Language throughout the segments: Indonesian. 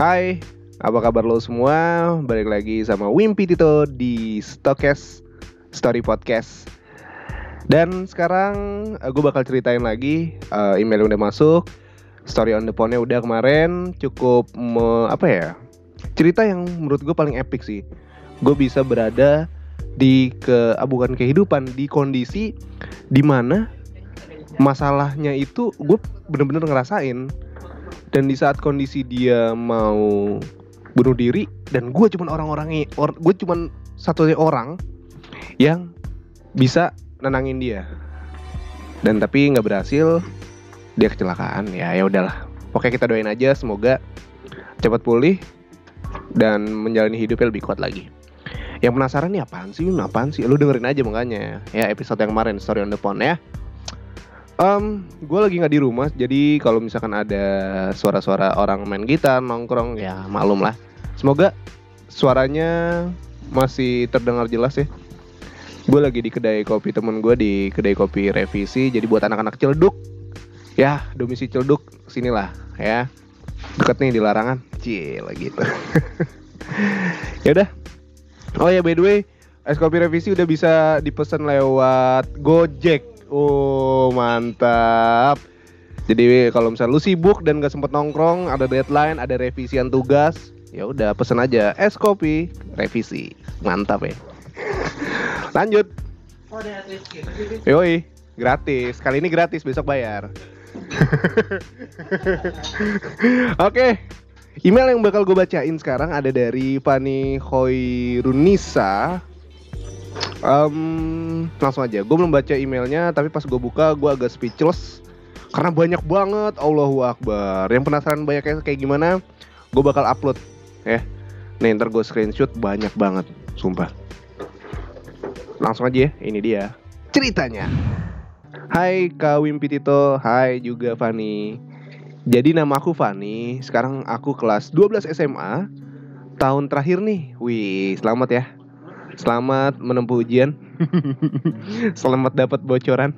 Hai, apa kabar lo semua? Balik lagi sama Wimpi Tito di Stokes Story Podcast. Dan sekarang gue bakal ceritain lagi uh, email udah masuk, story on the phone-nya udah kemarin, cukup me, apa ya? Cerita yang menurut gue paling epic sih. Gue bisa berada di keabukan kehidupan di kondisi di mana masalahnya itu gue bener-bener ngerasain dan di saat kondisi dia mau bunuh diri dan gue cuman orang-orang or, gue cuman satunya orang yang bisa nenangin dia. Dan tapi nggak berhasil dia kecelakaan. Ya ya udahlah. Oke kita doain aja semoga cepat pulih dan menjalani hidupnya lebih kuat lagi. Yang penasaran nih apaan sih apaan sih? Lu dengerin aja makanya. Ya episode yang kemarin story on the phone ya Um, gue lagi nggak di rumah, jadi kalau misalkan ada suara-suara orang main gitar, nongkrong, ya maklum lah. Semoga suaranya masih terdengar jelas ya. Gue lagi di kedai kopi temen gue di kedai kopi revisi, jadi buat anak-anak celduk, ya domisi celduk sinilah ya. Deket nih di larangan, cila gitu. ya udah. Oh ya by the way, es kopi revisi udah bisa dipesan lewat Gojek Oh mantap. Jadi kalau misalnya lu sibuk dan gak sempet nongkrong, ada deadline, ada revisian tugas, ya udah pesen aja es kopi revisi. Mantap ya. Lanjut. Yoi, gratis. Kali ini gratis, besok bayar. Oke. Email yang bakal gue bacain sekarang ada dari Fani Hoirunisa um, langsung aja gue belum baca emailnya tapi pas gue buka gue agak speechless. Karena banyak banget Allahu Akbar. Yang penasaran banyaknya kayak gimana gue bakal upload ya. Nih ntar gue screenshot banyak banget sumpah. Langsung aja ya ini dia ceritanya. Hai Kak Wimpitito Hai juga Fani. Jadi nama aku Fani Sekarang aku kelas 12 SMA Tahun terakhir nih. Wih selamat ya. Selamat menempuh ujian. Selamat dapat bocoran.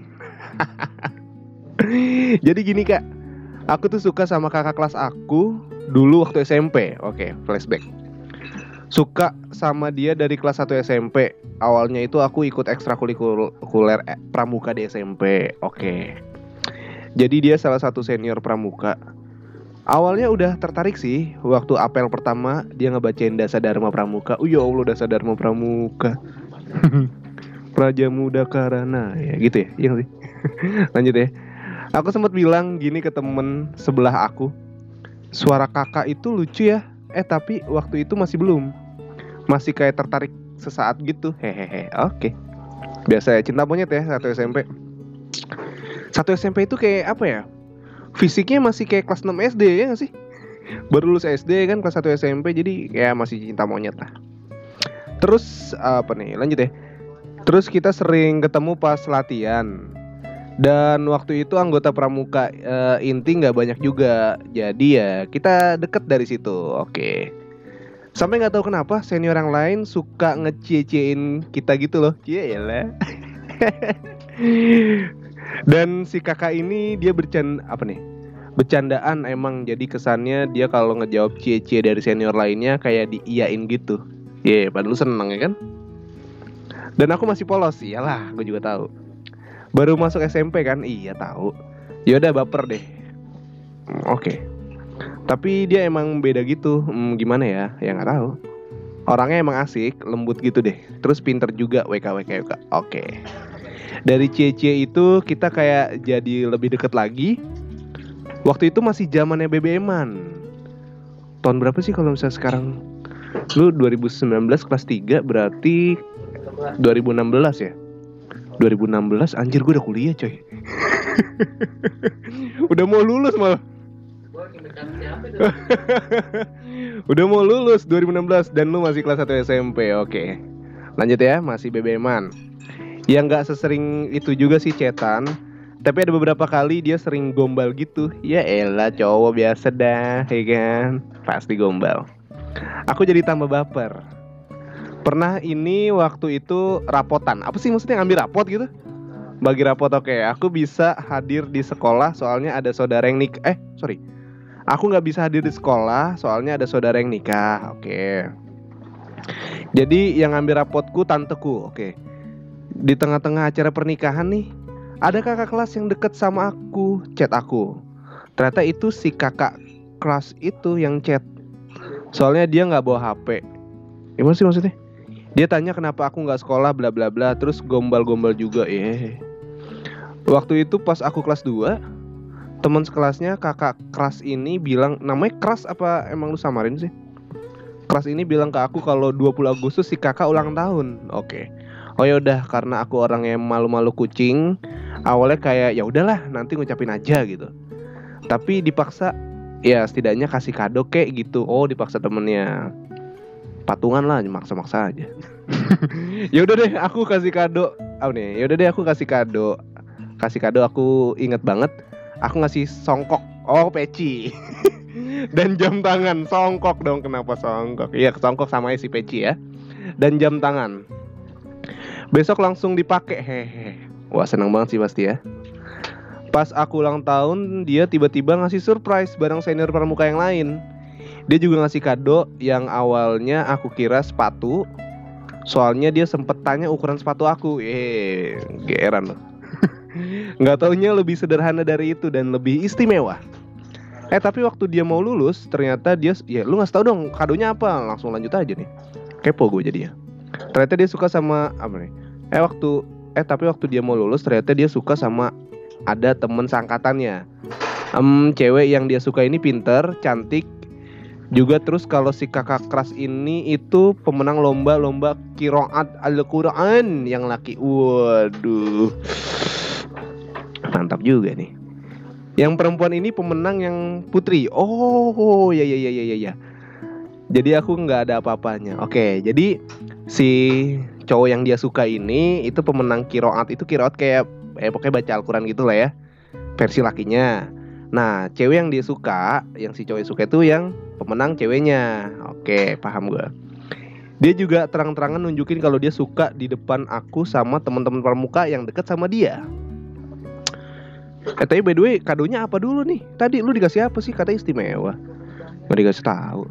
Jadi gini kak, aku tuh suka sama kakak kelas aku dulu waktu SMP. Oke, flashback. Suka sama dia dari kelas 1 SMP. Awalnya itu aku ikut ekstrakurikuler eh, pramuka di SMP. Oke. Jadi dia salah satu senior pramuka Awalnya udah tertarik sih waktu apel pertama dia ngebacain Dasa Dharma Pramuka. Oh ya Allah Dasa Dharma Pramuka. Praja Muda Karana ya gitu ya, iya sih. Lanjut ya. Aku sempat bilang gini ke temen sebelah aku. Suara kakak itu lucu ya. Eh tapi waktu itu masih belum. Masih kayak tertarik sesaat gitu. Hehehe. Oke. Okay. Biasa ya cinta monyet ya satu SMP. Satu SMP itu kayak apa ya? fisiknya masih kayak kelas 6 SD ya gak sih? Baru lulus SD kan kelas 1 SMP jadi ya masih cinta monyet lah. Terus apa nih? Lanjut ya. Terus kita sering ketemu pas latihan. Dan waktu itu anggota pramuka uh, inti nggak banyak juga. Jadi ya kita deket dari situ. Oke. Sampai nggak tahu kenapa senior yang lain suka ngecie-ciein kita gitu loh. Cie lah. Dan si kakak ini dia bercanda apa nih? Bercandaan emang jadi kesannya dia kalau ngejawab cie-cie dari senior lainnya kayak diiyain gitu. Ye, yeah, padahal seneng ya kan? Dan aku masih polos, iyalah, gue juga tahu. Baru masuk SMP kan? Iya tahu. Ya udah baper deh. Oke. Okay. Tapi dia emang beda gitu. Hmm, gimana ya? Ya nggak tahu. Orangnya emang asik, lembut gitu deh. Terus pinter juga WK WK WK. Oke. Okay dari CC itu kita kayak jadi lebih deket lagi waktu itu masih zamannya BBM-an tahun berapa sih kalau misalnya sekarang lu 2019 kelas 3 berarti 2016 ya? 2016 anjir gue udah kuliah coy. Udah mau lulus malah. Udah mau lulus 2016 dan lu masih kelas 1 SMP oke. Lanjut ya masih BBM-an ya nggak sesering itu juga sih cetan tapi ada beberapa kali dia sering gombal gitu. Ya elah cowok biasa dah ya kan? Pasti gombal. Aku jadi tambah baper pernah ini waktu itu rapotan apa sih maksudnya ngambil rapot gitu bagi rapot oke aku bisa hadir di sekolah soalnya ada saudara yang nik eh sorry Aku nggak bisa hadir di sekolah soalnya ada saudara yang nikah. Oke. Jadi yang ngambil rapotku tanteku. Oke. Di tengah-tengah acara pernikahan nih, ada kakak kelas yang deket sama aku, chat aku. Ternyata itu si kakak kelas itu yang chat. Soalnya dia nggak bawa HP. Gimana sih maksudnya? Dia tanya kenapa aku nggak sekolah bla bla bla terus gombal-gombal juga ya. Waktu itu pas aku kelas 2 teman sekelasnya kakak keras ini bilang namanya keras apa emang lu samarin sih? Keras ini bilang ke aku kalau 20 Agustus si kakak ulang tahun. Oke. Oh ya udah karena aku orang yang malu-malu kucing, awalnya kayak ya udahlah nanti ngucapin aja gitu. Tapi dipaksa ya setidaknya kasih kado kayak gitu. Oh, dipaksa temennya. Patungan lah, maksa-maksa aja. ya udah deh, aku kasih kado. Oh nih, ya udah deh aku kasih kado. Kasih kado aku inget banget. Aku ngasih songkok. Oh peci. Dan jam tangan. Songkok dong kenapa songkok? Iya songkok sama si peci ya. Dan jam tangan. Besok langsung dipakai. Hehe wah seneng banget sih pasti ya. Pas aku ulang tahun dia tiba-tiba ngasih surprise bareng senior pramuka yang lain dia juga ngasih kado yang awalnya aku kira sepatu soalnya dia sempet tanya ukuran sepatu aku. Eh geeran loh Nggak taunya lebih sederhana dari itu dan lebih istimewa. Eh tapi waktu dia mau lulus ternyata dia ya lu nggak tahu dong kadonya apa langsung lanjut aja nih. Kepo gue jadinya. Ternyata dia suka sama apa nih? Eh waktu eh tapi waktu dia mau lulus ternyata dia suka sama ada temen sangkatannya um, cewek yang dia suka ini pinter cantik juga terus kalau si kakak keras ini itu pemenang lomba-lomba kiroat al-Quran yang laki. Waduh. Mantap juga nih. Yang perempuan ini pemenang yang putri. Oh ya ya ya ya ya ya. Jadi aku nggak ada apa-apanya. Oke jadi si cowok yang dia suka ini itu pemenang kiroat. Itu kiroat kayak eh pokoknya baca Al-Quran gitu lah ya. Versi lakinya nah cewek yang dia suka yang si cowok suka itu yang pemenang ceweknya oke paham gue dia juga terang-terangan nunjukin kalau dia suka di depan aku sama teman-teman pramuka yang deket sama dia Eh tapi by the way kadonya apa dulu nih? Tadi lu dikasih apa sih? Kata istimewa. Gak dikasih tahu.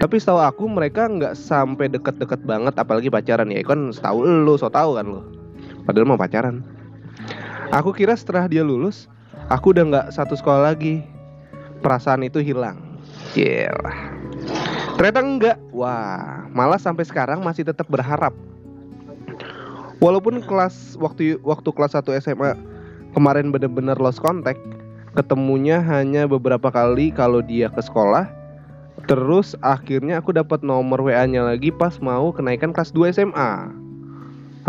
Tapi setahu aku mereka nggak sampai deket-deket banget, apalagi pacaran ya. Kan setahu lu, so tau kan lu. Padahal mau pacaran. Aku kira setelah dia lulus, aku udah nggak satu sekolah lagi. Perasaan itu hilang. Yelah. Ternyata enggak. Wah, malah sampai sekarang masih tetap berharap. Walaupun kelas waktu waktu kelas 1 SMA kemarin bener-bener lost contact ketemunya hanya beberapa kali kalau dia ke sekolah terus akhirnya aku dapat nomor WA-nya lagi pas mau kenaikan kelas 2 SMA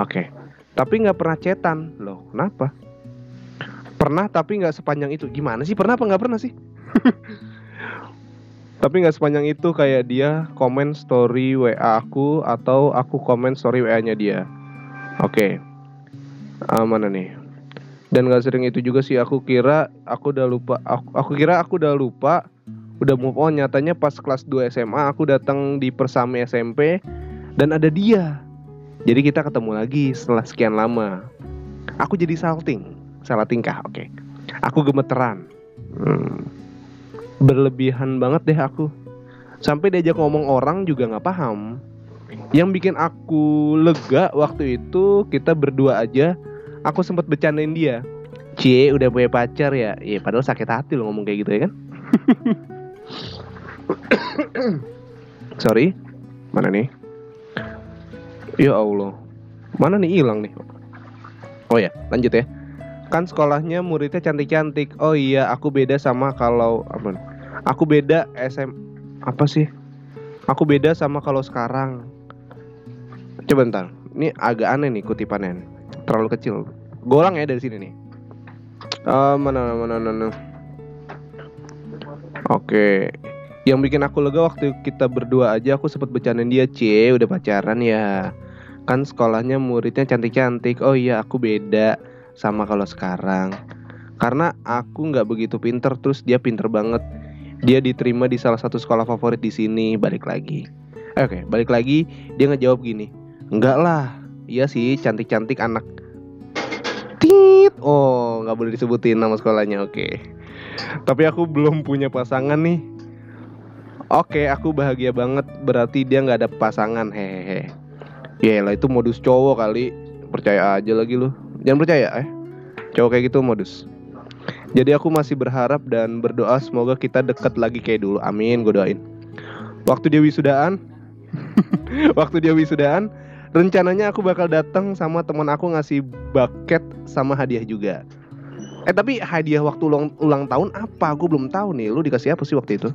oke okay. tapi nggak pernah cetan loh kenapa pernah tapi nggak sepanjang itu. Gimana sih? Pernah apa nggak pernah sih? Tapi nggak sepanjang itu kayak dia komen story WA aku atau aku komen story WA-nya dia. Oke. Okay. uh, mana nih? Dan gak sering itu juga sih. Aku kira aku udah lupa. Aku, aku kira aku udah lupa. Udah move on. Nyatanya pas kelas 2 SMA aku datang di persami SMP dan ada dia. Jadi kita ketemu lagi setelah sekian lama. Aku jadi salting salah tingkah oke. Okay. aku gemeteran. Hmm. berlebihan banget deh aku. Sampai diajak ngomong orang juga nggak paham. Yang bikin aku lega waktu itu kita berdua aja aku sempat bercandain dia. Cie udah punya pacar ya? Iya padahal sakit hati lo ngomong kayak gitu ya kan. Sorry. Mana nih? Ya Allah. Mana nih? Hilang nih. Oh ya lanjut ya Kan sekolahnya muridnya cantik-cantik Oh iya aku beda sama kalau apa Aku beda SM Apa sih Aku beda sama kalau sekarang Coba ntar Ini agak aneh nih kutipannya terlalu kecil. Golang ya dari sini nih. Uh, mana mana mana. Oke. Yang bikin aku lega waktu kita berdua aja aku sempat bercandain dia, "Cie, udah pacaran ya." Kan sekolahnya muridnya cantik-cantik. Oh iya, aku beda sama kalau sekarang. Karena aku nggak begitu pinter terus dia pinter banget. Dia diterima di salah satu sekolah favorit di sini, balik lagi. Oke, okay, balik lagi dia ngejawab gini. Enggak lah, iya sih cantik-cantik anak tit oh nggak boleh disebutin nama sekolahnya oke. Tapi aku belum punya pasangan nih. Oke, aku bahagia banget. Berarti dia nggak ada pasangan. Hehehe. Ya lah itu modus cowok kali. Percaya aja lagi lu. Jangan percaya eh. Cowok kayak gitu modus. Jadi aku masih berharap dan berdoa semoga kita deket lagi kayak dulu. Amin, gue doain. Waktu dia wisudaan, waktu dia wisudaan, rencananya aku bakal datang sama teman aku ngasih bucket sama hadiah juga. Eh tapi hadiah waktu ulang, ulang tahun apa? Aku belum tahu nih. Lu dikasih apa sih waktu itu?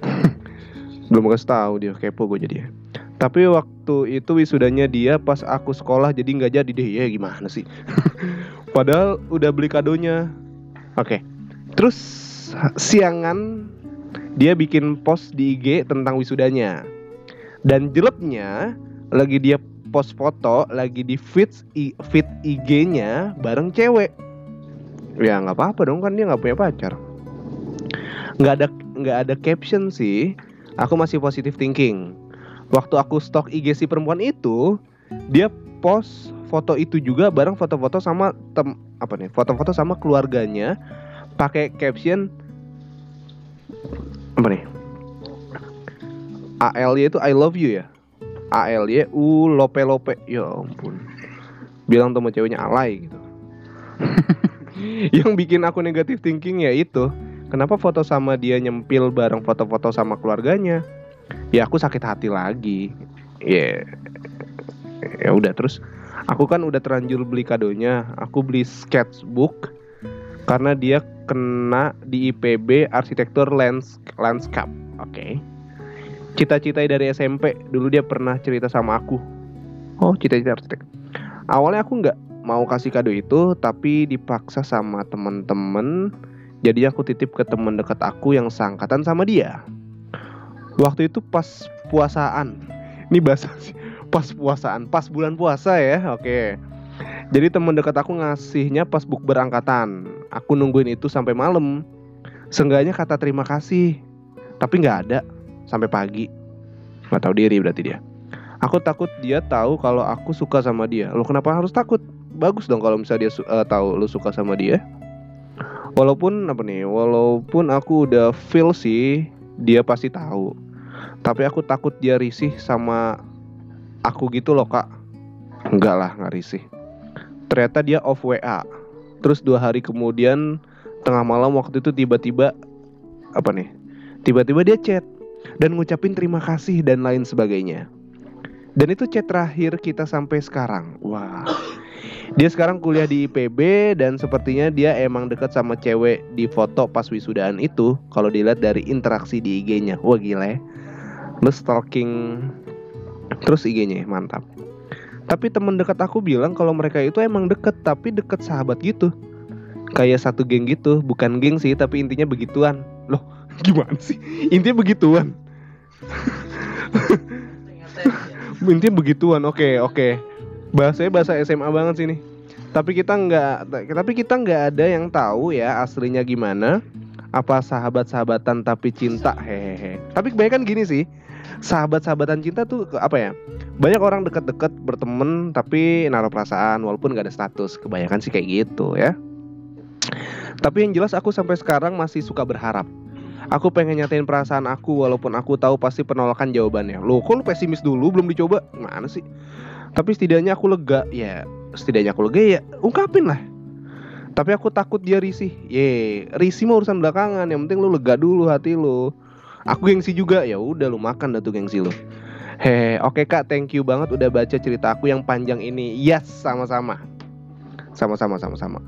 belum kasih tahu dia kepo gue jadi. Tapi waktu itu wisudanya dia pas aku sekolah jadi nggak jadi deh. Ya gimana sih? Padahal udah beli kadonya. Oke. Terus siangan dia bikin post di IG tentang wisudanya. Dan jeleknya lagi dia post foto lagi di feed feed IG-nya bareng cewek. Ya nggak apa-apa dong kan dia nggak punya pacar. Nggak ada nggak ada caption sih. Aku masih positive thinking. Waktu aku stok IG si perempuan itu, dia post foto itu juga bareng foto-foto sama tem apa nih foto-foto sama keluarganya pakai caption apa nih ALY itu I love you ya? ALY U lope lope ya ampun. Bilang sama ceweknya alay gitu. Yang bikin aku negatif thinking ya itu kenapa foto sama dia nyempil bareng foto-foto sama keluarganya ya aku sakit hati lagi. Ya yeah. ya udah terus aku kan udah terlanjur beli kadonya. Aku beli sketchbook karena dia kena di IPB arsitektur lands landscape. Oke. Okay. cita-cita dari SMP dulu dia pernah cerita sama aku. Oh cita-cita arsitek. Awalnya aku nggak mau kasih kado itu tapi dipaksa sama temen-temen. Jadi aku titip ke temen dekat aku yang sangkatan sama dia waktu itu pas puasaan ini bahasa sih pas puasaan, pas bulan puasa ya. Oke. Jadi teman dekat aku ngasihnya pas buk berangkatan. Aku nungguin itu sampai malam. Seenggaknya kata terima kasih. Tapi nggak ada sampai pagi. Nggak tahu diri berarti dia. Aku takut dia tahu kalau aku suka sama dia. Lo kenapa harus takut? Bagus dong kalau misalnya dia uh, tahu lo suka sama dia. Walaupun apa nih? Walaupun aku udah feel sih dia pasti tahu. Tapi aku takut dia risih sama aku gitu loh kak. Enggak lah nggak risih. Ternyata dia off WA Terus dua hari kemudian Tengah malam waktu itu tiba-tiba Apa nih? Tiba-tiba dia chat Dan ngucapin terima kasih dan lain sebagainya. Dan itu chat terakhir kita sampai sekarang. Wah dia sekarang kuliah di IPB dan sepertinya dia emang deket sama cewek di foto pas wisudaan itu kalau dilihat dari interaksi di IG-nya. Wah gila ya. Lu stalking Terus IG-nya mantap. Tapi temen dekat aku bilang kalau mereka itu emang deket tapi deket sahabat gitu. Kayak satu geng gitu, bukan geng sih tapi intinya begituan. Loh, gimana sih? Intinya begituan. intinya begituan. Oke, oke. Bahasanya bahasa SMA banget sih nih. Tapi kita nggak, tapi kita nggak ada yang tahu ya aslinya gimana. Apa sahabat-sahabatan tapi cinta, hehehe. Tapi kebanyakan gini sih sahabat-sahabatan cinta tuh apa ya? Banyak orang deket-deket berteman tapi naruh perasaan walaupun gak ada status. Kebanyakan sih kayak gitu ya. Tapi yang jelas aku sampai sekarang masih suka berharap. Aku pengen nyatain perasaan aku walaupun aku tahu pasti penolakan jawabannya. Loh, kok lu pesimis dulu belum dicoba? Mana sih? Tapi setidaknya aku lega. Ya, setidaknya aku lega ya ungkapin lah. Tapi aku takut dia risih. Ye, risih mah urusan belakangan. Yang penting lu lega dulu hati lu aku gengsi juga ya udah lu makan dah tuh gengsi lu Hehe, oke okay, kak, thank you banget udah baca cerita aku yang panjang ini. Yes, sama-sama, sama-sama, sama-sama.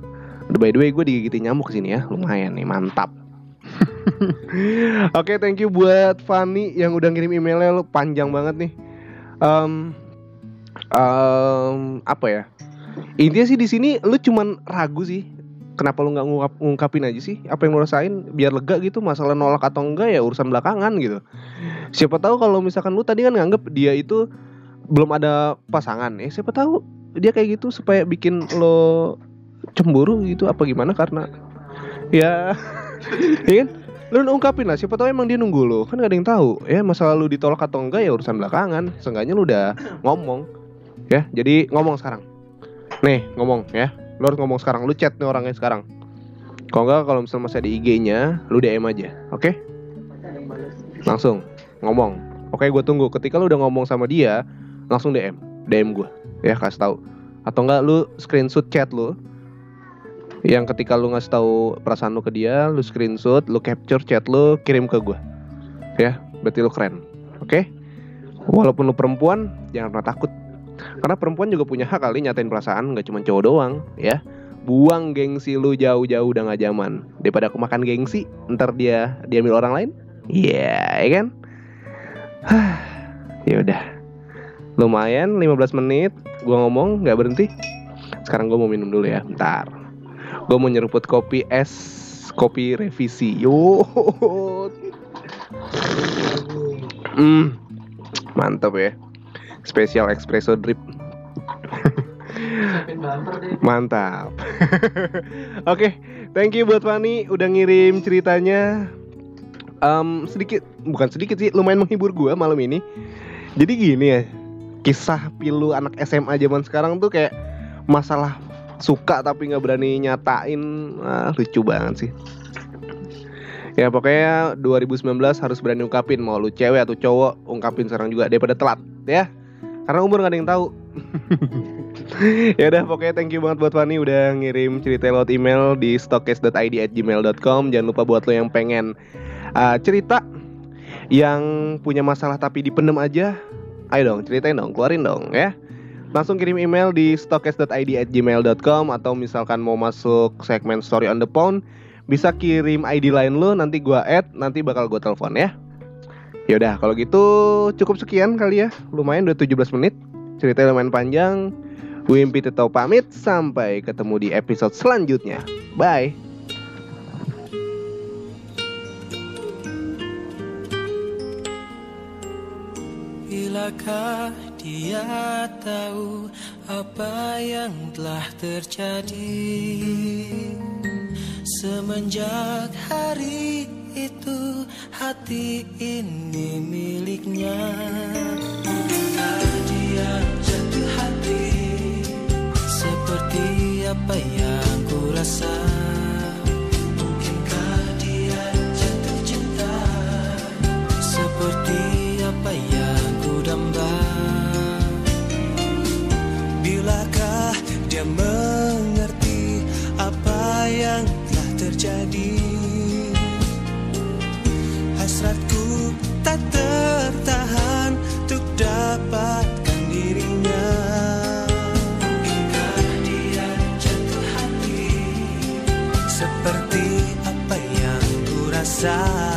By the way, gue digigitin nyamuk ke sini ya, lumayan nih, mantap. Oke, okay, thank you buat Fanny yang udah ngirim emailnya lu panjang banget nih. Um, um, apa ya? Intinya sih di sini lu cuman ragu sih kenapa lu nggak ngungkap, ngungkapin aja sih apa yang lu rasain biar lega gitu masalah nolak atau enggak ya urusan belakangan gitu. Siapa tahu kalau misalkan lu tadi kan nganggep dia itu belum ada pasangan ya siapa tahu dia kayak gitu supaya bikin lo cemburu gitu apa gimana? Karena ya ya kan? Lu ungkapin lah siapa tahu emang dia nunggu lo kan gak ada yang tahu ya masalah lu ditolak atau enggak ya urusan belakangan seenggaknya lu udah ngomong ya jadi ngomong sekarang nih ngomong ya Lo harus ngomong sekarang, lu chat nih orangnya sekarang. Kalau enggak kalau misalnya masih ada IG-nya, lu DM aja, oke? Langsung ngomong. Oke, gue tunggu. Ketika lu udah ngomong sama dia, langsung DM, DM gue, ya kasih tahu. Atau enggak lu screenshot chat lu, yang ketika lu ngasih tahu perasaan lu ke dia, lu screenshot, lu capture chat lu, kirim ke gue, ya, berarti lu keren, oke? Walaupun lu perempuan, jangan pernah takut. Karena perempuan juga punya hak kali nyatain perasaan, nggak cuma cowok doang, ya. Buang gengsi lu jauh-jauh udah gak zaman. Daripada aku makan gengsi ntar dia diambil orang lain. Iya yeah, ya kan? Ya udah. Lumayan 15 menit. Gua ngomong nggak berhenti. Sekarang gue mau minum dulu ya bentar. Gue mau nyeruput kopi es kopi revisi. Yo hmm mantap ya spesial espresso drip Mantap. Oke, okay, thank you buat Fani udah ngirim ceritanya. Um, sedikit, bukan sedikit sih, lumayan menghibur gue malam ini. Jadi gini ya, kisah pilu anak SMA zaman sekarang tuh kayak masalah suka tapi nggak berani nyatain, ah, lucu banget sih. Ya pokoknya 2019 harus berani ungkapin mau lu cewek atau cowok ungkapin sekarang juga daripada telat ya. Karena umur gak ada yang tahu. ya udah pokoknya thank you banget buat Fani udah ngirim cerita lewat email di stockcase.id@gmail.com. Jangan lupa buat lo yang pengen uh, cerita yang punya masalah tapi dipendem aja, ayo dong ceritain dong, keluarin dong ya. Langsung kirim email di stockcase.id@gmail.com atau misalkan mau masuk segmen story on the phone bisa kirim ID lain lo nanti gua add nanti bakal gua telepon ya. Ya udah kalau gitu cukup sekian kali ya. Lumayan udah 17 menit. Ceritanya lumayan panjang. Wimpi tetap pamit sampai ketemu di episode selanjutnya. Bye. Bilakah dia tahu apa yang telah terjadi semenjak hari itu hati ini miliknya. apa yang ku rasa Mungkinkah dia jatuh cinta Seperti apa yang ku damba Bilakah dia mengerti apa yang telah terjadi side